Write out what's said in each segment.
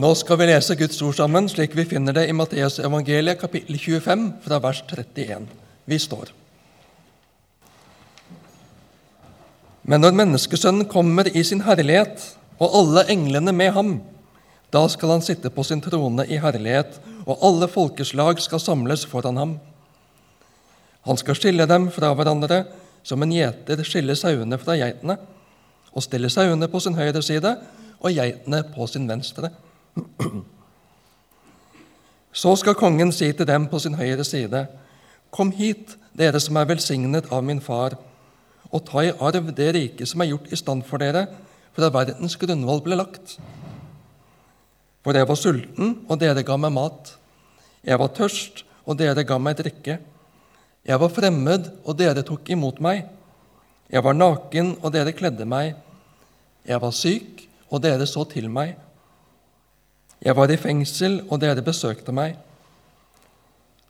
Nå skal vi lese Guds ord sammen, slik vi finner det i Matteusevangeliet kapittel 25, fra vers 31. Vi står. Men når Menneskesønnen kommer i sin herlighet, og alle englene med ham, da skal han sitte på sin trone i herlighet, og alle folkeslag skal samles foran ham. Han skal skille dem fra hverandre som en gjeter skiller sauene fra geitene, og stille sauene på sin høyre side og geitene på sin venstre. Så skal kongen si til dem på sin høyre side.: Kom hit, dere som er velsignet av min far, og ta i arv det rike som er gjort i stand for dere fra verdens grunnvoll ble lagt. For jeg var sulten, og dere ga meg mat. Jeg var tørst, og dere ga meg drikke. Jeg var fremmed, og dere tok imot meg. Jeg var naken, og dere kledde meg. Jeg var syk, og dere så til meg. Jeg var i fengsel, og dere besøkte meg.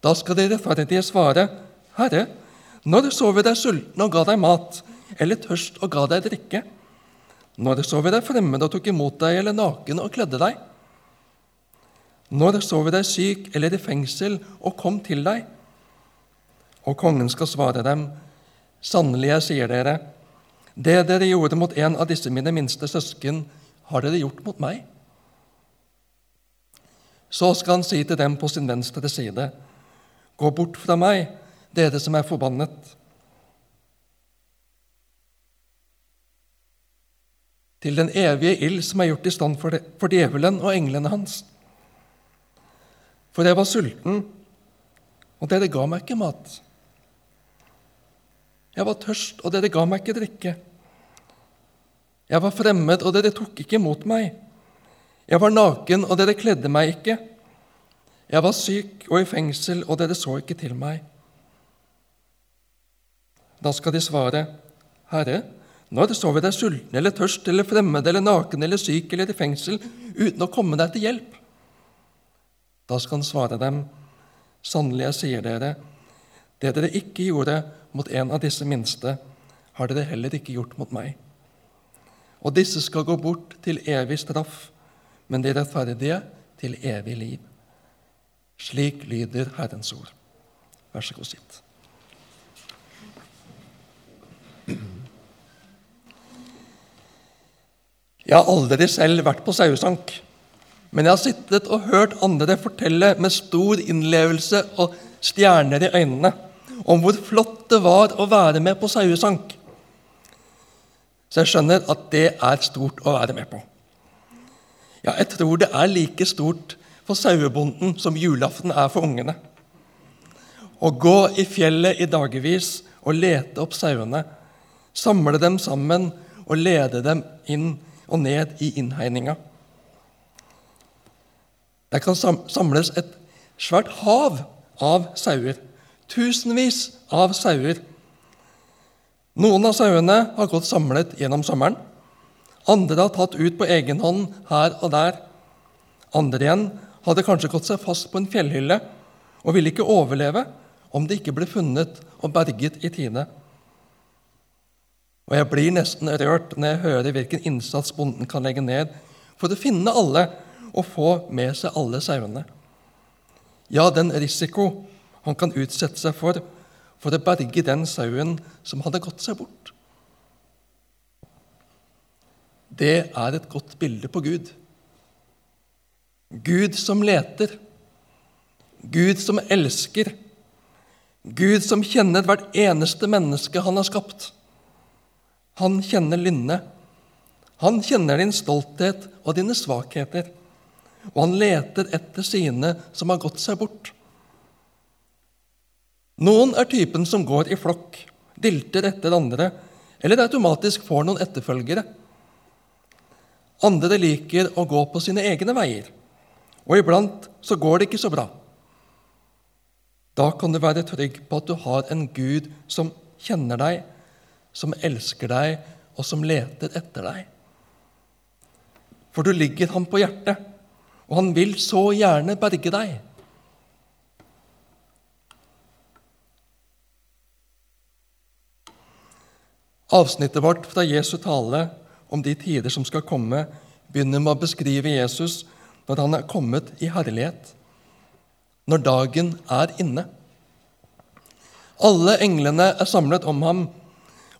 Da skal de rettferdige svare, Herre, når så vi deg sulten og ga deg mat, eller tørst og ga deg drikke? Når så vi deg fremmed og tok imot deg, eller naken og kledde deg? Når så vi deg syk eller i fengsel og kom til deg? Og kongen skal svare dem, Sannelig, jeg sier dere, det dere gjorde mot en av disse mine minste søsken, har dere gjort mot meg. Så skal han si til dem på sin venstre side, Gå bort fra meg, dere som er forbannet. Til den evige ild som er gjort i stand for, djevelen og englene hans. For jeg var sulten, og dere ga meg ikke mat. Jeg var tørst, og dere ga meg ikke drikke. Jeg var fremmed, og dere tok ikke imot meg. Jeg var naken, og dere kledde meg ikke. Jeg var syk og i fengsel, og dere så ikke til meg. Da skal de svare, Herre, når så vi deg sulten eller tørst eller fremmed eller naken eller syk eller i fengsel uten å komme deg til hjelp? Da skal han svare dem, Sannelig, jeg sier dere, det dere ikke gjorde mot en av disse minste, har dere heller ikke gjort mot meg. Og disse skal gå bort til evig straff, men de rettferdige til evig liv. Slik lyder Herrens ord. Vær så god, sitt. Jeg har aldri selv vært på sauesank, men jeg har sittet og hørt andre fortelle med stor innlevelse og stjerner i øynene om hvor flott det var å være med på sauesank. Så jeg skjønner at det er stort å være med på. Ja, jeg tror det er like stort for sauebonden som julaften er for ungene. Å gå i fjellet i dagevis og lete opp sauene, samle dem sammen og lede dem inn og ned i innhegninga. Der kan samles et svært hav av sauer. Tusenvis av sauer. Noen av sauene har gått samlet gjennom sommeren. Andre har tatt ut på egen hånd her og der. Andre igjen hadde kanskje gått seg fast på en fjellhylle og ville ikke overleve om de ikke ble funnet og berget i tide. Og jeg blir nesten rørt når jeg hører hvilken innsats bonden kan legge ned for å finne alle og få med seg alle sauene. Ja, den risiko han kan utsette seg for for å berge den sauen som hadde gått seg bort. Det er et godt bilde på Gud. Gud som leter, Gud som elsker, Gud som kjenner hvert eneste menneske han har skapt. Han kjenner lynnet. Han kjenner din stolthet og dine svakheter. Og han leter etter sine som har gått seg bort. Noen er typen som går i flokk, dilter etter andre, eller automatisk får noen etterfølgere. Andre liker å gå på sine egne veier, og iblant så går det ikke så bra. Da kan du være trygg på at du har en Gud som kjenner deg, som elsker deg, og som leter etter deg. For du ligger ham på hjertet, og han vil så gjerne berge deg. Avsnittet vårt fra Jesu tale om de tider som skal komme, begynner med å beskrive Jesus når han er kommet i herlighet, når dagen er inne. Alle englene er samlet om ham,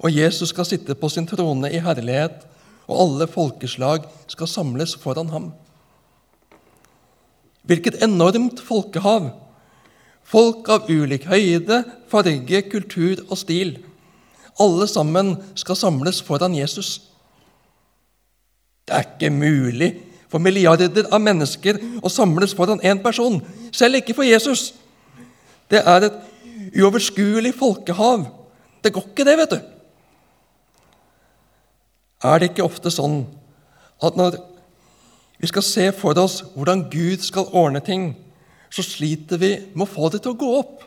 og Jesus skal sitte på sin trone i herlighet, og alle folkeslag skal samles foran ham. Hvilket enormt folkehav! Folk av ulik høyde, farge, kultur og stil. Alle sammen skal samles foran Jesus. Det er ikke mulig for milliarder av mennesker å samles foran én person, selv ikke for Jesus. Det er et uoverskuelig folkehav. Det går ikke, det, vet du. Er det ikke ofte sånn at når vi skal se for oss hvordan Gud skal ordne ting, så sliter vi med å få det til å gå opp?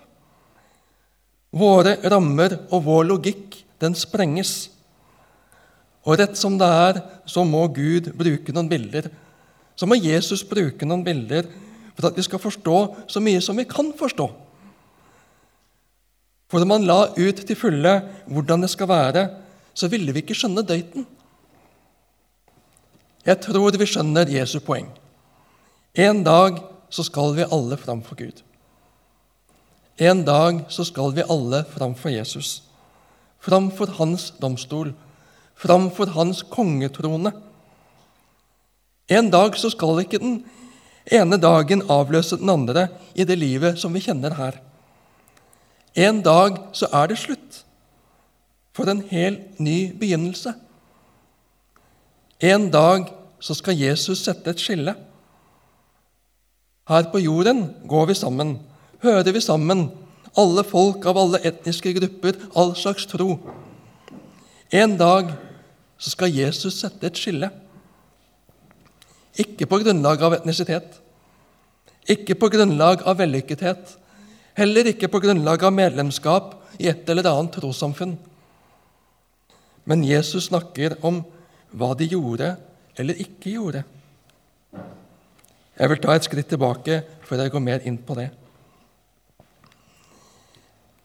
Våre rammer og vår logikk, den sprenges. Og rett som det er, så må Gud bruke noen bilder. Så må Jesus bruke noen bilder for at vi skal forstå så mye som vi kan forstå. For om han la ut til fulle hvordan det skal være, så ville vi ikke skjønne døyten. Jeg tror vi skjønner Jesu poeng. En dag så skal vi alle fram for Gud. En dag så skal vi alle fram for Jesus, fram for hans domstol, fram for hans kongetrone. En dag så skal ikke den ene dagen avløse den andre i det livet som vi kjenner her. En dag så er det slutt, for en helt ny begynnelse. En dag så skal Jesus sette et skille. Her på jorden går vi sammen, hører vi sammen, alle folk av alle etniske grupper, all slags tro. En dag så skal Jesus sette et skille. Ikke på grunnlag av etnisitet, ikke på grunnlag av vellykkethet, heller ikke på grunnlag av medlemskap i et eller annet trossamfunn. Men Jesus snakker om hva de gjorde eller ikke gjorde. Jeg vil ta et skritt tilbake før jeg går mer inn på det.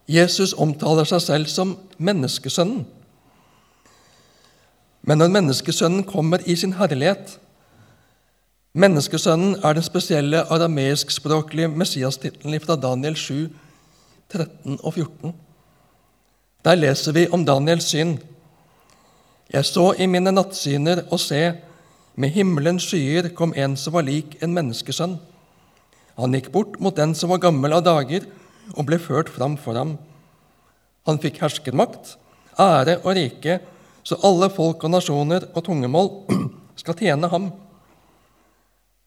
Jesus omtaler seg selv som menneskesønnen. Men når menneskesønnen kommer i sin herlighet Menneskesønnen er den spesielle arameiskspråklige messiastittelen fra Daniel 7, 13 og 14. Der leser vi om Daniels syn. Jeg så i mine nattsyner og se, med himmelens skyer kom en som var lik en menneskesønn. Han gikk bort mot den som var gammel av dager, og ble ført fram for ham. Han fikk herskermakt, ære og rike, så alle folk og nasjoner og tungemål skal tjene ham.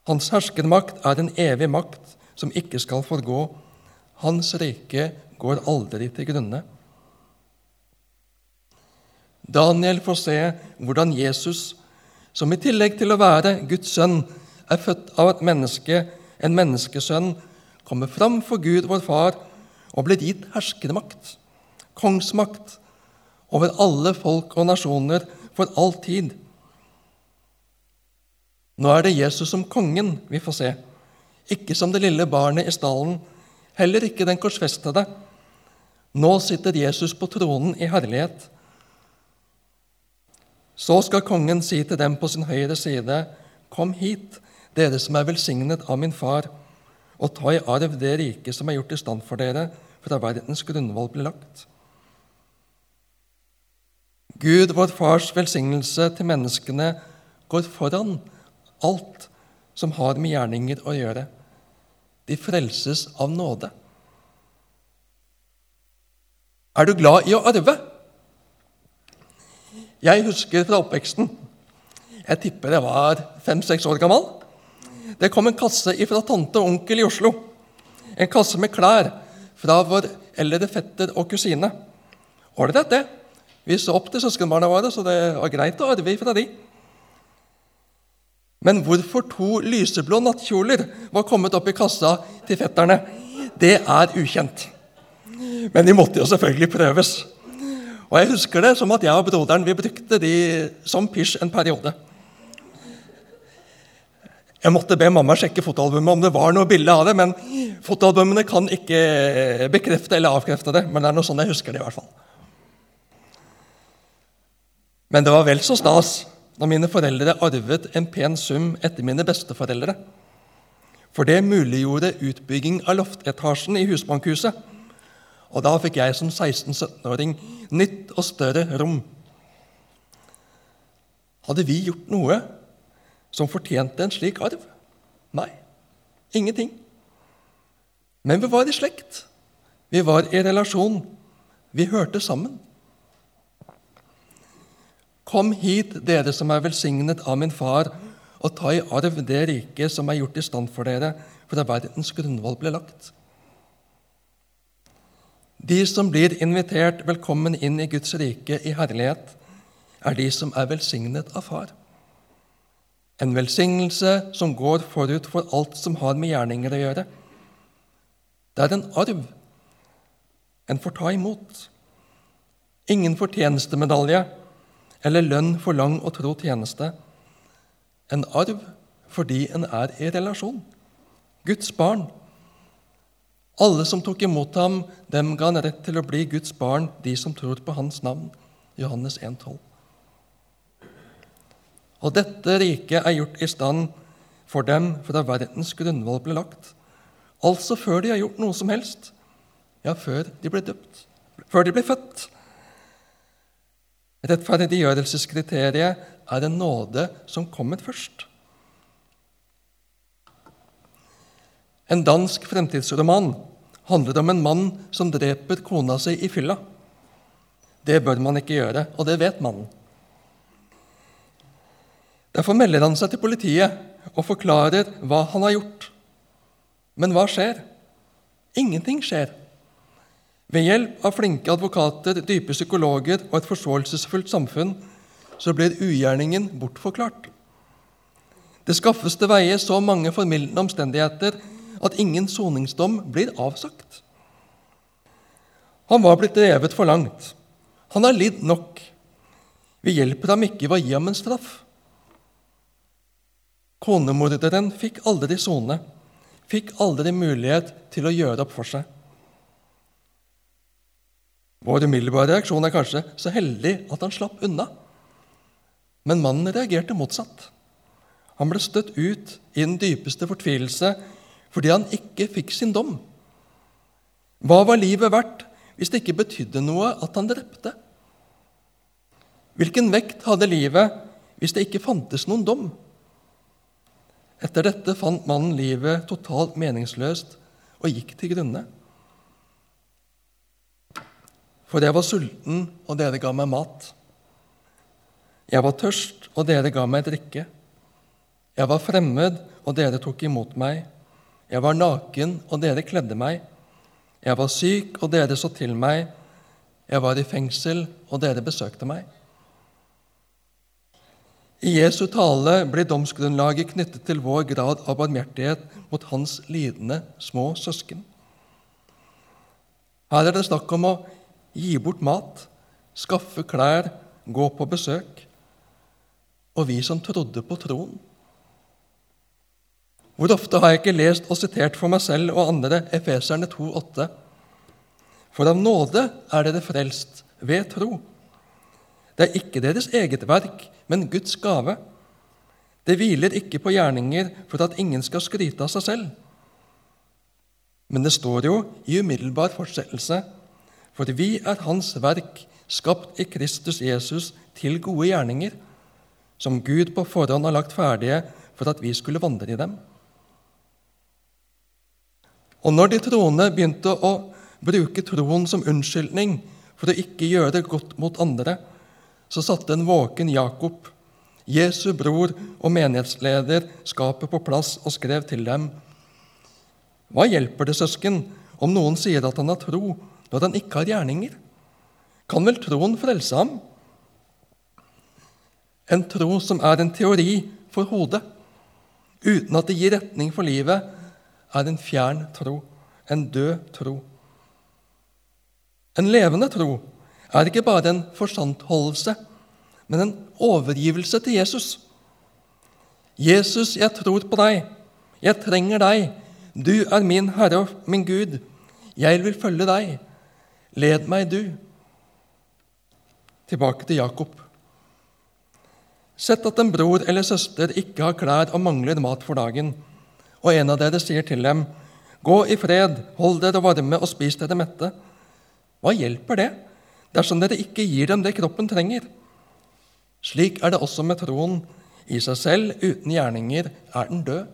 Hans herskermakt er en evig makt som ikke skal forgå. Hans rike går aldri til grunne. Daniel får se hvordan Jesus, som i tillegg til å være Guds sønn, er født av et menneske, en menneskesønn, kommer fram for Gud, vår Far, og blir gitt herskermakt, kongsmakt, over alle folk og nasjoner for all tid. Nå er det Jesus som kongen vi får se, ikke som det lille barnet i stallen, heller ikke den korsfestede. Nå sitter Jesus på tronen i herlighet. Så skal kongen si til dem på sin høyre side, Kom hit, dere som er velsignet av min far, og ta i arv det riket som er gjort i stand for dere fra verdens grunnvoll ble lagt. Gud, vår Fars velsignelse til menneskene, går foran alt som har med gjerninger å gjøre. De frelses av nåde. Er du glad i å arve? Jeg husker fra oppveksten Jeg tipper jeg var fem-seks år gammel. Det kom en kasse fra tante og onkel i Oslo. En kasse med klær fra vår eldre fetter og kusine. Ålreit, det. Vi så opp til søskenbarna våre, så det var greit å arve fra de. Men hvorfor to lyseblå nattkjoler var kommet opp i kassa til fetterne, det er ukjent. Men de måtte jo selvfølgelig prøves. Og jeg husker det som at jeg og broderen vi brukte de som pysj en periode. Jeg måtte be mamma sjekke fotoalbumet om det var noe bilde av det, men fotoalbumene kan ikke bekrefte eller avkrefte det. Men det er noe sånn jeg husker det i hvert fall. Men det var vel så stas når mine foreldre arvet en pen sum etter mine besteforeldre. For det muliggjorde utbygging av loftetasjen i husbankhuset. Og da fikk jeg som 16-17-åring nytt og større rom. Hadde vi gjort noe som fortjente en slik arv? Nei, ingenting. Men vi var i slekt. Vi var i relasjon. Vi hørte sammen. Kom hit, dere som er velsignet av min far, og ta i arv det riket som er gjort i stand for dere fra verdens grunnvoll ble lagt. De som blir invitert velkommen inn i Guds rike i herlighet, er de som er velsignet av Far. En velsignelse som går forut for alt som har med gjerninger å gjøre. Det er en arv en får ta imot. Ingen fortjenestemedalje eller lønn for lang og tro tjeneste en arv fordi en er i relasjon. Guds barn. Alle som tok imot ham, dem ga han rett til å bli Guds barn, de som tror på hans navn. Johannes 1,12. Og dette riket er gjort i stand for dem fra verdens grunnvoll ble lagt. Altså før de har gjort noe som helst. Ja, før de ble døpt. Før de ble født. Rettferdiggjørelseskriteriet er en nåde som kommer først. En dansk fremtidsroman handler om en mann som dreper kona si i fylla. Det bør man ikke gjøre, og det vet mannen. Derfor melder han seg til politiet og forklarer hva han har gjort. Men hva skjer? Ingenting skjer. Ved hjelp av flinke advokater, dype psykologer og et forståelsesfullt samfunn så blir ugjerningen bortforklart. Det skaffes til veie så mange formildende omstendigheter at ingen soningsdom blir avsagt. Han var blitt drevet for langt. Han har lidd nok. Vi hjelper ham ikke ved å gi ham en straff. Konemorderen fikk aldri sone, fikk aldri mulighet til å gjøre opp for seg. Vår umiddelbare reaksjon er kanskje så heldig at han slapp unna. Men mannen reagerte motsatt. Han ble støtt ut i den dypeste fortvilelse fordi han ikke fikk sin dom. Hva var livet verdt hvis det ikke betydde noe at han drepte? Hvilken vekt hadde livet hvis det ikke fantes noen dom? Etter dette fant mannen livet totalt meningsløst og gikk til grunne. For jeg var sulten, og dere ga meg mat. Jeg var tørst, og dere ga meg drikke. Jeg var fremmed, og dere tok imot meg. Jeg var naken, og dere kledde meg. Jeg var syk, og dere så til meg. Jeg var i fengsel, og dere besøkte meg. I Jesu tale blir domsgrunnlaget knyttet til vår grad av barmhjertighet mot hans lidende små søsken. Her er det snakk om å gi bort mat, skaffe klær, gå på besøk og vi som trodde på troen. Hvor ofte har jeg ikke lest og sitert for meg selv og andre Efeserne 2,8.: For av nåde er dere frelst ved tro. Det er ikke deres eget verk, men Guds gave. Det hviler ikke på gjerninger for at ingen skal skryte av seg selv. Men det står jo i umiddelbar fortsettelse for vi er Hans verk, skapt i Kristus Jesus til gode gjerninger som Gud på forhånd har lagt ferdige for at vi skulle vandre i dem. Og når de troende begynte å bruke troen som unnskyldning for å ikke gjøre godt mot andre, så satte en våken Jakob, Jesu bror og menighetsleder, skapet på plass og skrev til dem.: Hva hjelper det, søsken, om noen sier at han har tro, når han ikke har gjerninger? Kan vel troen frelse ham? En tro som er en teori for hodet, uten at det gir retning for livet, er en fjern tro, en død tro. En levende tro er ikke bare en forsantholdelse, men en overgivelse til Jesus. Jesus, jeg tror på deg. Jeg trenger deg. Du er min Herre og min Gud. Jeg vil følge deg. Led meg, du. Tilbake til Jakob. Sett at en bror eller søster ikke har klær og mangler mat for dagen, og en av dere sier til dem:" Gå i fred, hold dere varme og spis dere mette. Hva hjelper det dersom dere ikke gir dem det kroppen trenger? Slik er det også med troen. I seg selv, uten gjerninger, er den død.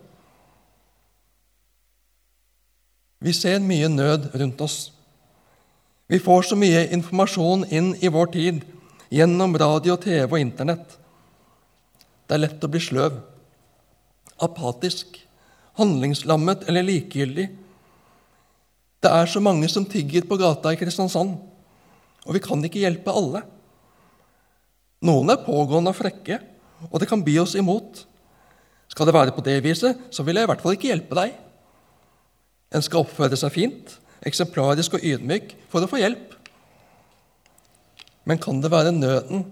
Vi ser mye nød rundt oss. Vi får så mye informasjon inn i vår tid gjennom radio, TV og Internett. Det er lett å bli sløv, apatisk, handlingslammet eller likegyldig. Det er så mange som tigger på gata i Kristiansand, og vi kan ikke hjelpe alle. Noen er pågående og frekke, og det kan by oss imot. Skal det være på det viset, så vil jeg i hvert fall ikke hjelpe deg. En skal oppføre seg fint, eksemplarisk og ydmyk for å få hjelp. Men kan det være nøden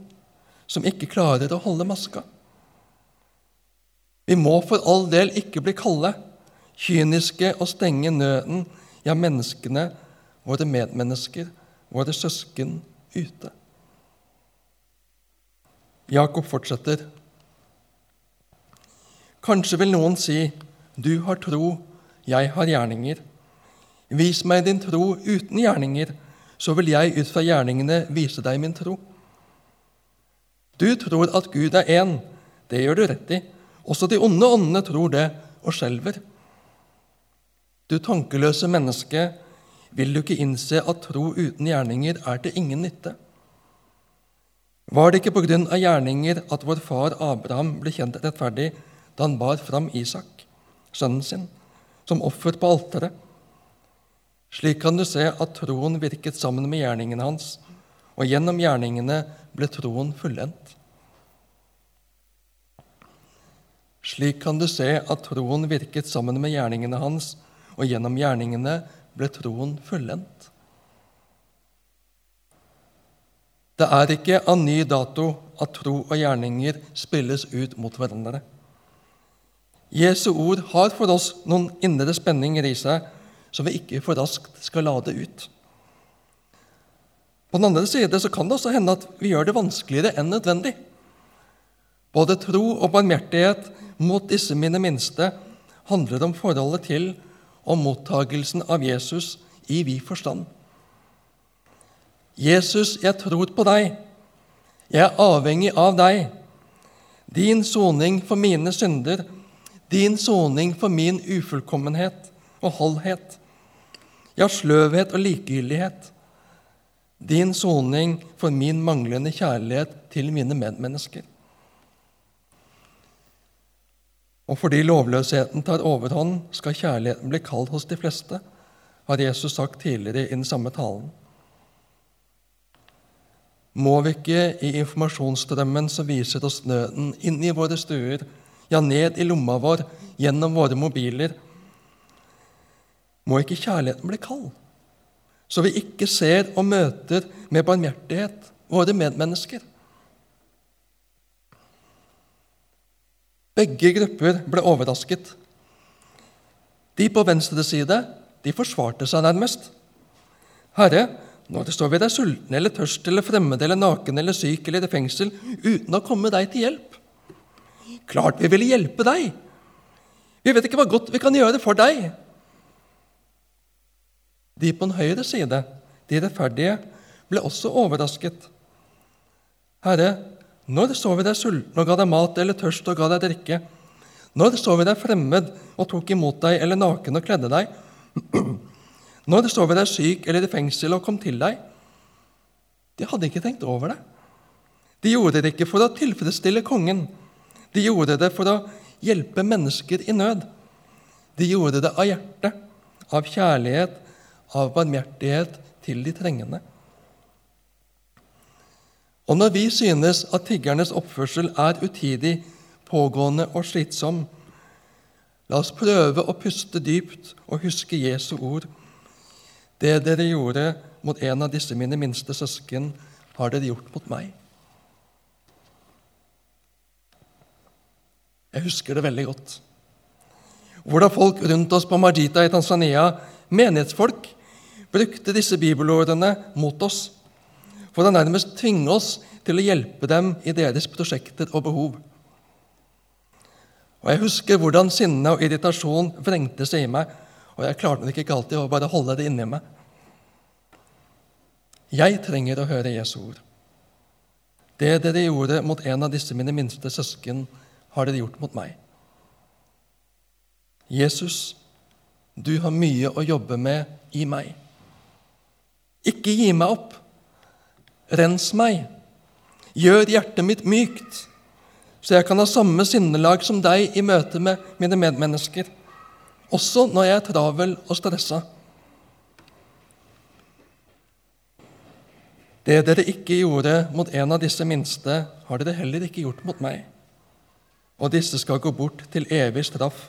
som ikke klarer å holde maska? Vi må for all del ikke bli kalde, kyniske og stenge nøden, ja, menneskene, våre medmennesker, våre søsken, ute. Jakob fortsetter. Kanskje vil noen si, 'Du har tro, jeg har gjerninger'. Vis meg din tro uten gjerninger, så vil jeg ut fra gjerningene vise deg min tro. Du tror at Gud er én. Det gjør du rett i. Også de onde åndene tror det og skjelver. Du tankeløse menneske, vil du ikke innse at tro uten gjerninger er til ingen nytte? Var det ikke på grunn av gjerninger at vår far Abraham ble kjent rettferdig da han bar fram Isak, sønnen sin, som offer på alteret? Slik kan du se at troen virket sammen med gjerningene hans, og gjennom gjerningene ble troen fullendt. Slik kan du se at troen virket sammen med gjerningene hans, og gjennom gjerningene ble troen fullendt. Det er ikke av ny dato at tro og gjerninger spilles ut mot hverandre. Jesu ord har for oss noen indre spenninger i seg så vi ikke for raskt skal lade ut. På den andre side så kan det også hende at vi gjør det vanskeligere enn nødvendig. Både tro og barmhjertighet mot disse mine minste handler om forholdet til og mottagelsen av Jesus i vid forstand. Jesus, jeg tror på deg. Jeg er avhengig av deg. Din soning for mine synder, din soning for min ufullkommenhet og holdhet ja, sløvhet og likegyldighet. Din soning for min manglende kjærlighet til mine medmennesker. Og fordi lovløsheten tar overhånd, skal kjærligheten bli kald hos de fleste, har Jesus sagt tidligere i den samme talen. Må vi ikke i informasjonsstrømmen som viser oss nøden, inn i våre stuer, ja, ned i lomma vår, gjennom våre mobiler, må ikke kjærligheten bli kald, så vi ikke ser og møter med barmhjertighet våre medmennesker. Begge grupper ble overrasket. De på venstre side de forsvarte seg nærmest. Herre, når står vi deg sultne eller tørst eller fremmede eller naken eller syk eller i fengsel uten å komme deg til hjelp. Klart vi ville hjelpe deg. Vi vet ikke hva godt vi kan gjøre for deg. De på den høyre side, de rettferdige, ble også overrasket. Herre, når så vi deg sulten og ga deg mat eller tørst og ga deg drikke? Når så vi deg fremmed og tok imot deg eller naken og kledde deg? Når så vi deg syk eller i fengsel og kom til deg? De hadde ikke tenkt over det. De gjorde det ikke for å tilfredsstille kongen. De gjorde det for å hjelpe mennesker i nød. De gjorde det av hjerte, av kjærlighet av barmhjertighet til de trengende. Og når vi synes at tiggernes oppførsel er utidig, pågående og slitsom, la oss prøve å puste dypt og huske Jesu ord. Det dere gjorde mot en av disse mine minste søsken, har dere gjort mot meg. Jeg husker det veldig godt. Hvordan folk rundt oss på Majita i Tanzania, menighetsfolk, brukte disse bibelordene mot oss for å nærmest tvinge oss til å hjelpe dem i deres prosjekter og behov. Og Jeg husker hvordan sinne og irritasjon vrengte seg i meg, og jeg klarte nok ikke alltid å bare holde det inni meg. Jeg trenger å høre Jesu ord. Det dere gjorde mot en av disse mine minste søsken, har dere gjort mot meg. Jesus, du har mye å jobbe med i meg. Ikke gi meg opp. Rens meg. Gjør hjertet mitt mykt, så jeg kan ha samme sinnelag som deg i møte med mine medmennesker, også når jeg er travel og stressa. Det dere ikke gjorde mot en av disse minste, har dere heller ikke gjort mot meg. Og disse skal gå bort til evig straff,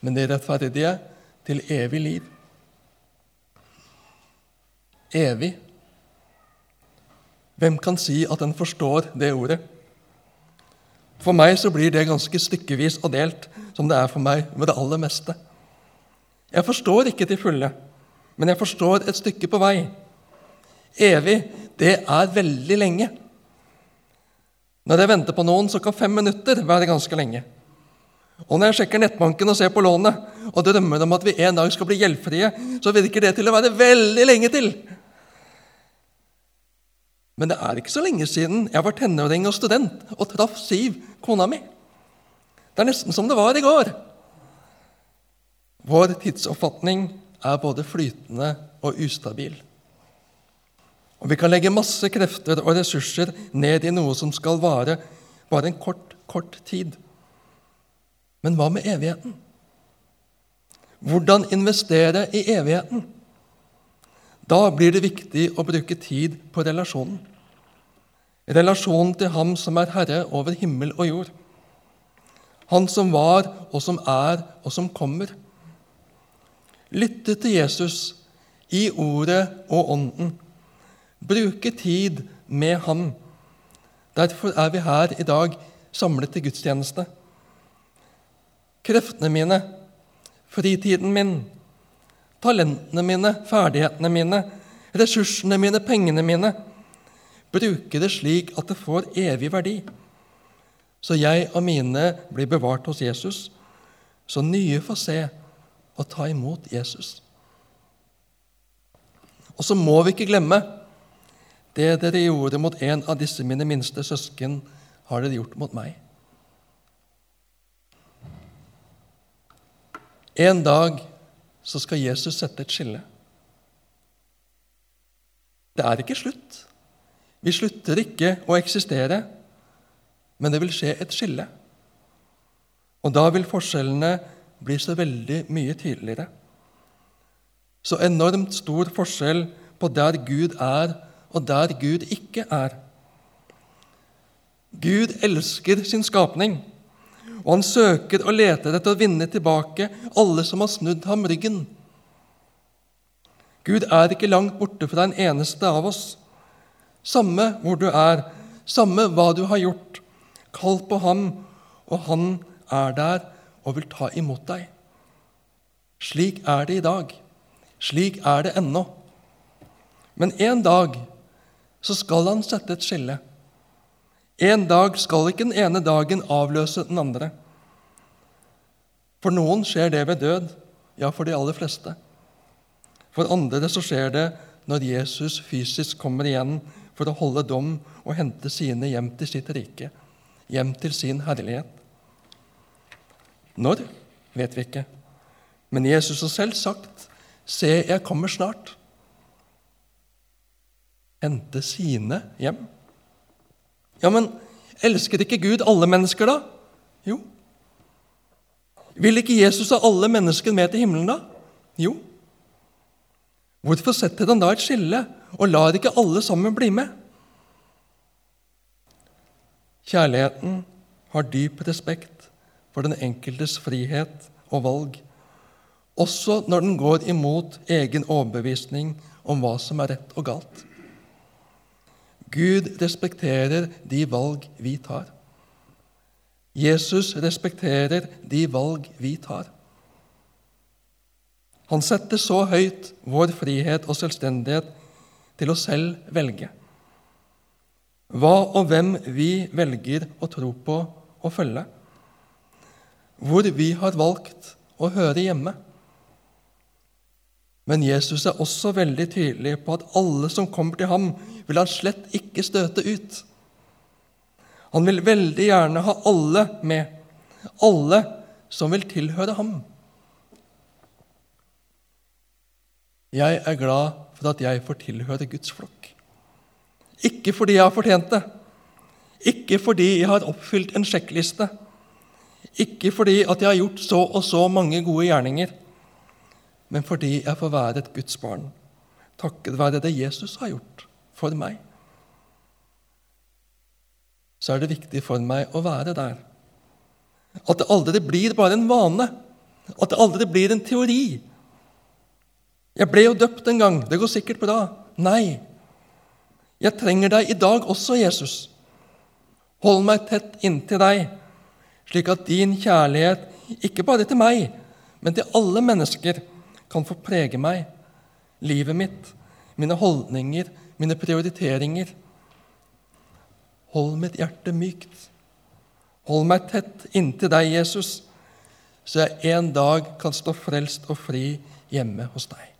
men de rettferdige til evig liv. Evig. Hvem kan si at en forstår det ordet? For meg så blir det ganske stykkevis og delt, som det er for meg med det aller meste. Jeg forstår ikke til fulle, men jeg forstår et stykke på vei. Evig, det er veldig lenge. Når jeg venter på noen, så kan fem minutter være ganske lenge. Og når jeg sjekker nettbanken og ser på lånet og drømmer om at vi en dag skal bli gjeldfrie, så virker det til å være veldig lenge til. Men det er ikke så lenge siden jeg var tenåring og student og traff Siv, kona mi. Det er nesten som det var i går. Vår tidsoppfatning er både flytende og ustabil. Og Vi kan legge masse krefter og ressurser ned i noe som skal vare bare en kort, kort tid. Men hva med evigheten? Hvordan investere i evigheten? Da blir det viktig å bruke tid på relasjonen. Relasjonen til Ham som er Herre over himmel og jord. Han som var, og som er, og som kommer. Lytte til Jesus i Ordet og Ånden. Bruke tid med Ham. Derfor er vi her i dag samlet til gudstjeneste. Kreftene mine, fritiden min, talentene mine, ferdighetene mine, ressursene mine, pengene mine. Bruke det slik at det får evig verdi. Så jeg og mine blir bevart hos Jesus, så nye får se og ta imot Jesus. Og så må vi ikke glemme det dere gjorde mot en av disse mine minste søsken, har dere gjort mot meg. En dag så skal Jesus sette et skille. Det er ikke slutt. Vi slutter ikke å eksistere, men det vil skje et skille. Og da vil forskjellene bli så veldig mye tydeligere. Så enormt stor forskjell på der Gud er, og der Gud ikke er. Gud elsker sin skapning, og han søker og leter etter å vinne tilbake alle som har snudd ham ryggen. Gud er ikke langt borte fra en eneste av oss. Samme hvor du er, samme hva du har gjort. Kall på ham, og han er der og vil ta imot deg. Slik er det i dag. Slik er det ennå. Men en dag så skal han sette et skille. En dag skal ikke den ene dagen avløse den andre. For noen skjer det ved død, ja, for de aller fleste. For andre så skjer det når Jesus fysisk kommer igjen for å holde dom og hente sine hjem til sitt rike, hjem til sin herlighet. Når vet vi ikke, men Jesus har selv sagt, 'Se, jeg kommer snart'. Hente sine hjem. Ja, men elsker ikke Gud alle mennesker, da? Jo. Vil ikke Jesus ha alle mennesker med til himmelen, da? Jo. Hvorfor setter han da et skille og lar ikke alle sammen bli med? Kjærligheten har dyp respekt for den enkeltes frihet og valg, også når den går imot egen overbevisning om hva som er rett og galt. Gud respekterer de valg vi tar. Jesus respekterer de valg vi tar. Han setter så høyt vår frihet og selvstendighet til å selv velge. Hva og hvem vi velger å tro på og følge. hvor vi har valgt å høre hjemme. Men Jesus er også veldig tydelig på at alle som kommer til ham, vil han slett ikke støte ut. Han vil veldig gjerne ha alle med, alle som vil tilhøre ham. Jeg er glad for at jeg får tilhøre Guds flokk. Ikke fordi jeg har fortjent det, ikke fordi jeg har oppfylt en sjekkliste, ikke fordi at jeg har gjort så og så mange gode gjerninger, men fordi jeg får være et Guds barn, takket være det Jesus har gjort for meg. Så er det viktig for meg å være der. At det aldri blir bare en vane, at det aldri blir en teori. Jeg ble jo døpt en gang, det går sikkert bra. Nei. Jeg trenger deg i dag også, Jesus. Hold meg tett inntil deg, slik at din kjærlighet, ikke bare til meg, men til alle mennesker, kan få prege meg, livet mitt, mine holdninger, mine prioriteringer. Hold mitt hjerte mykt. Hold meg tett inntil deg, Jesus, så jeg en dag kan stå frelst og fri hjemme hos deg.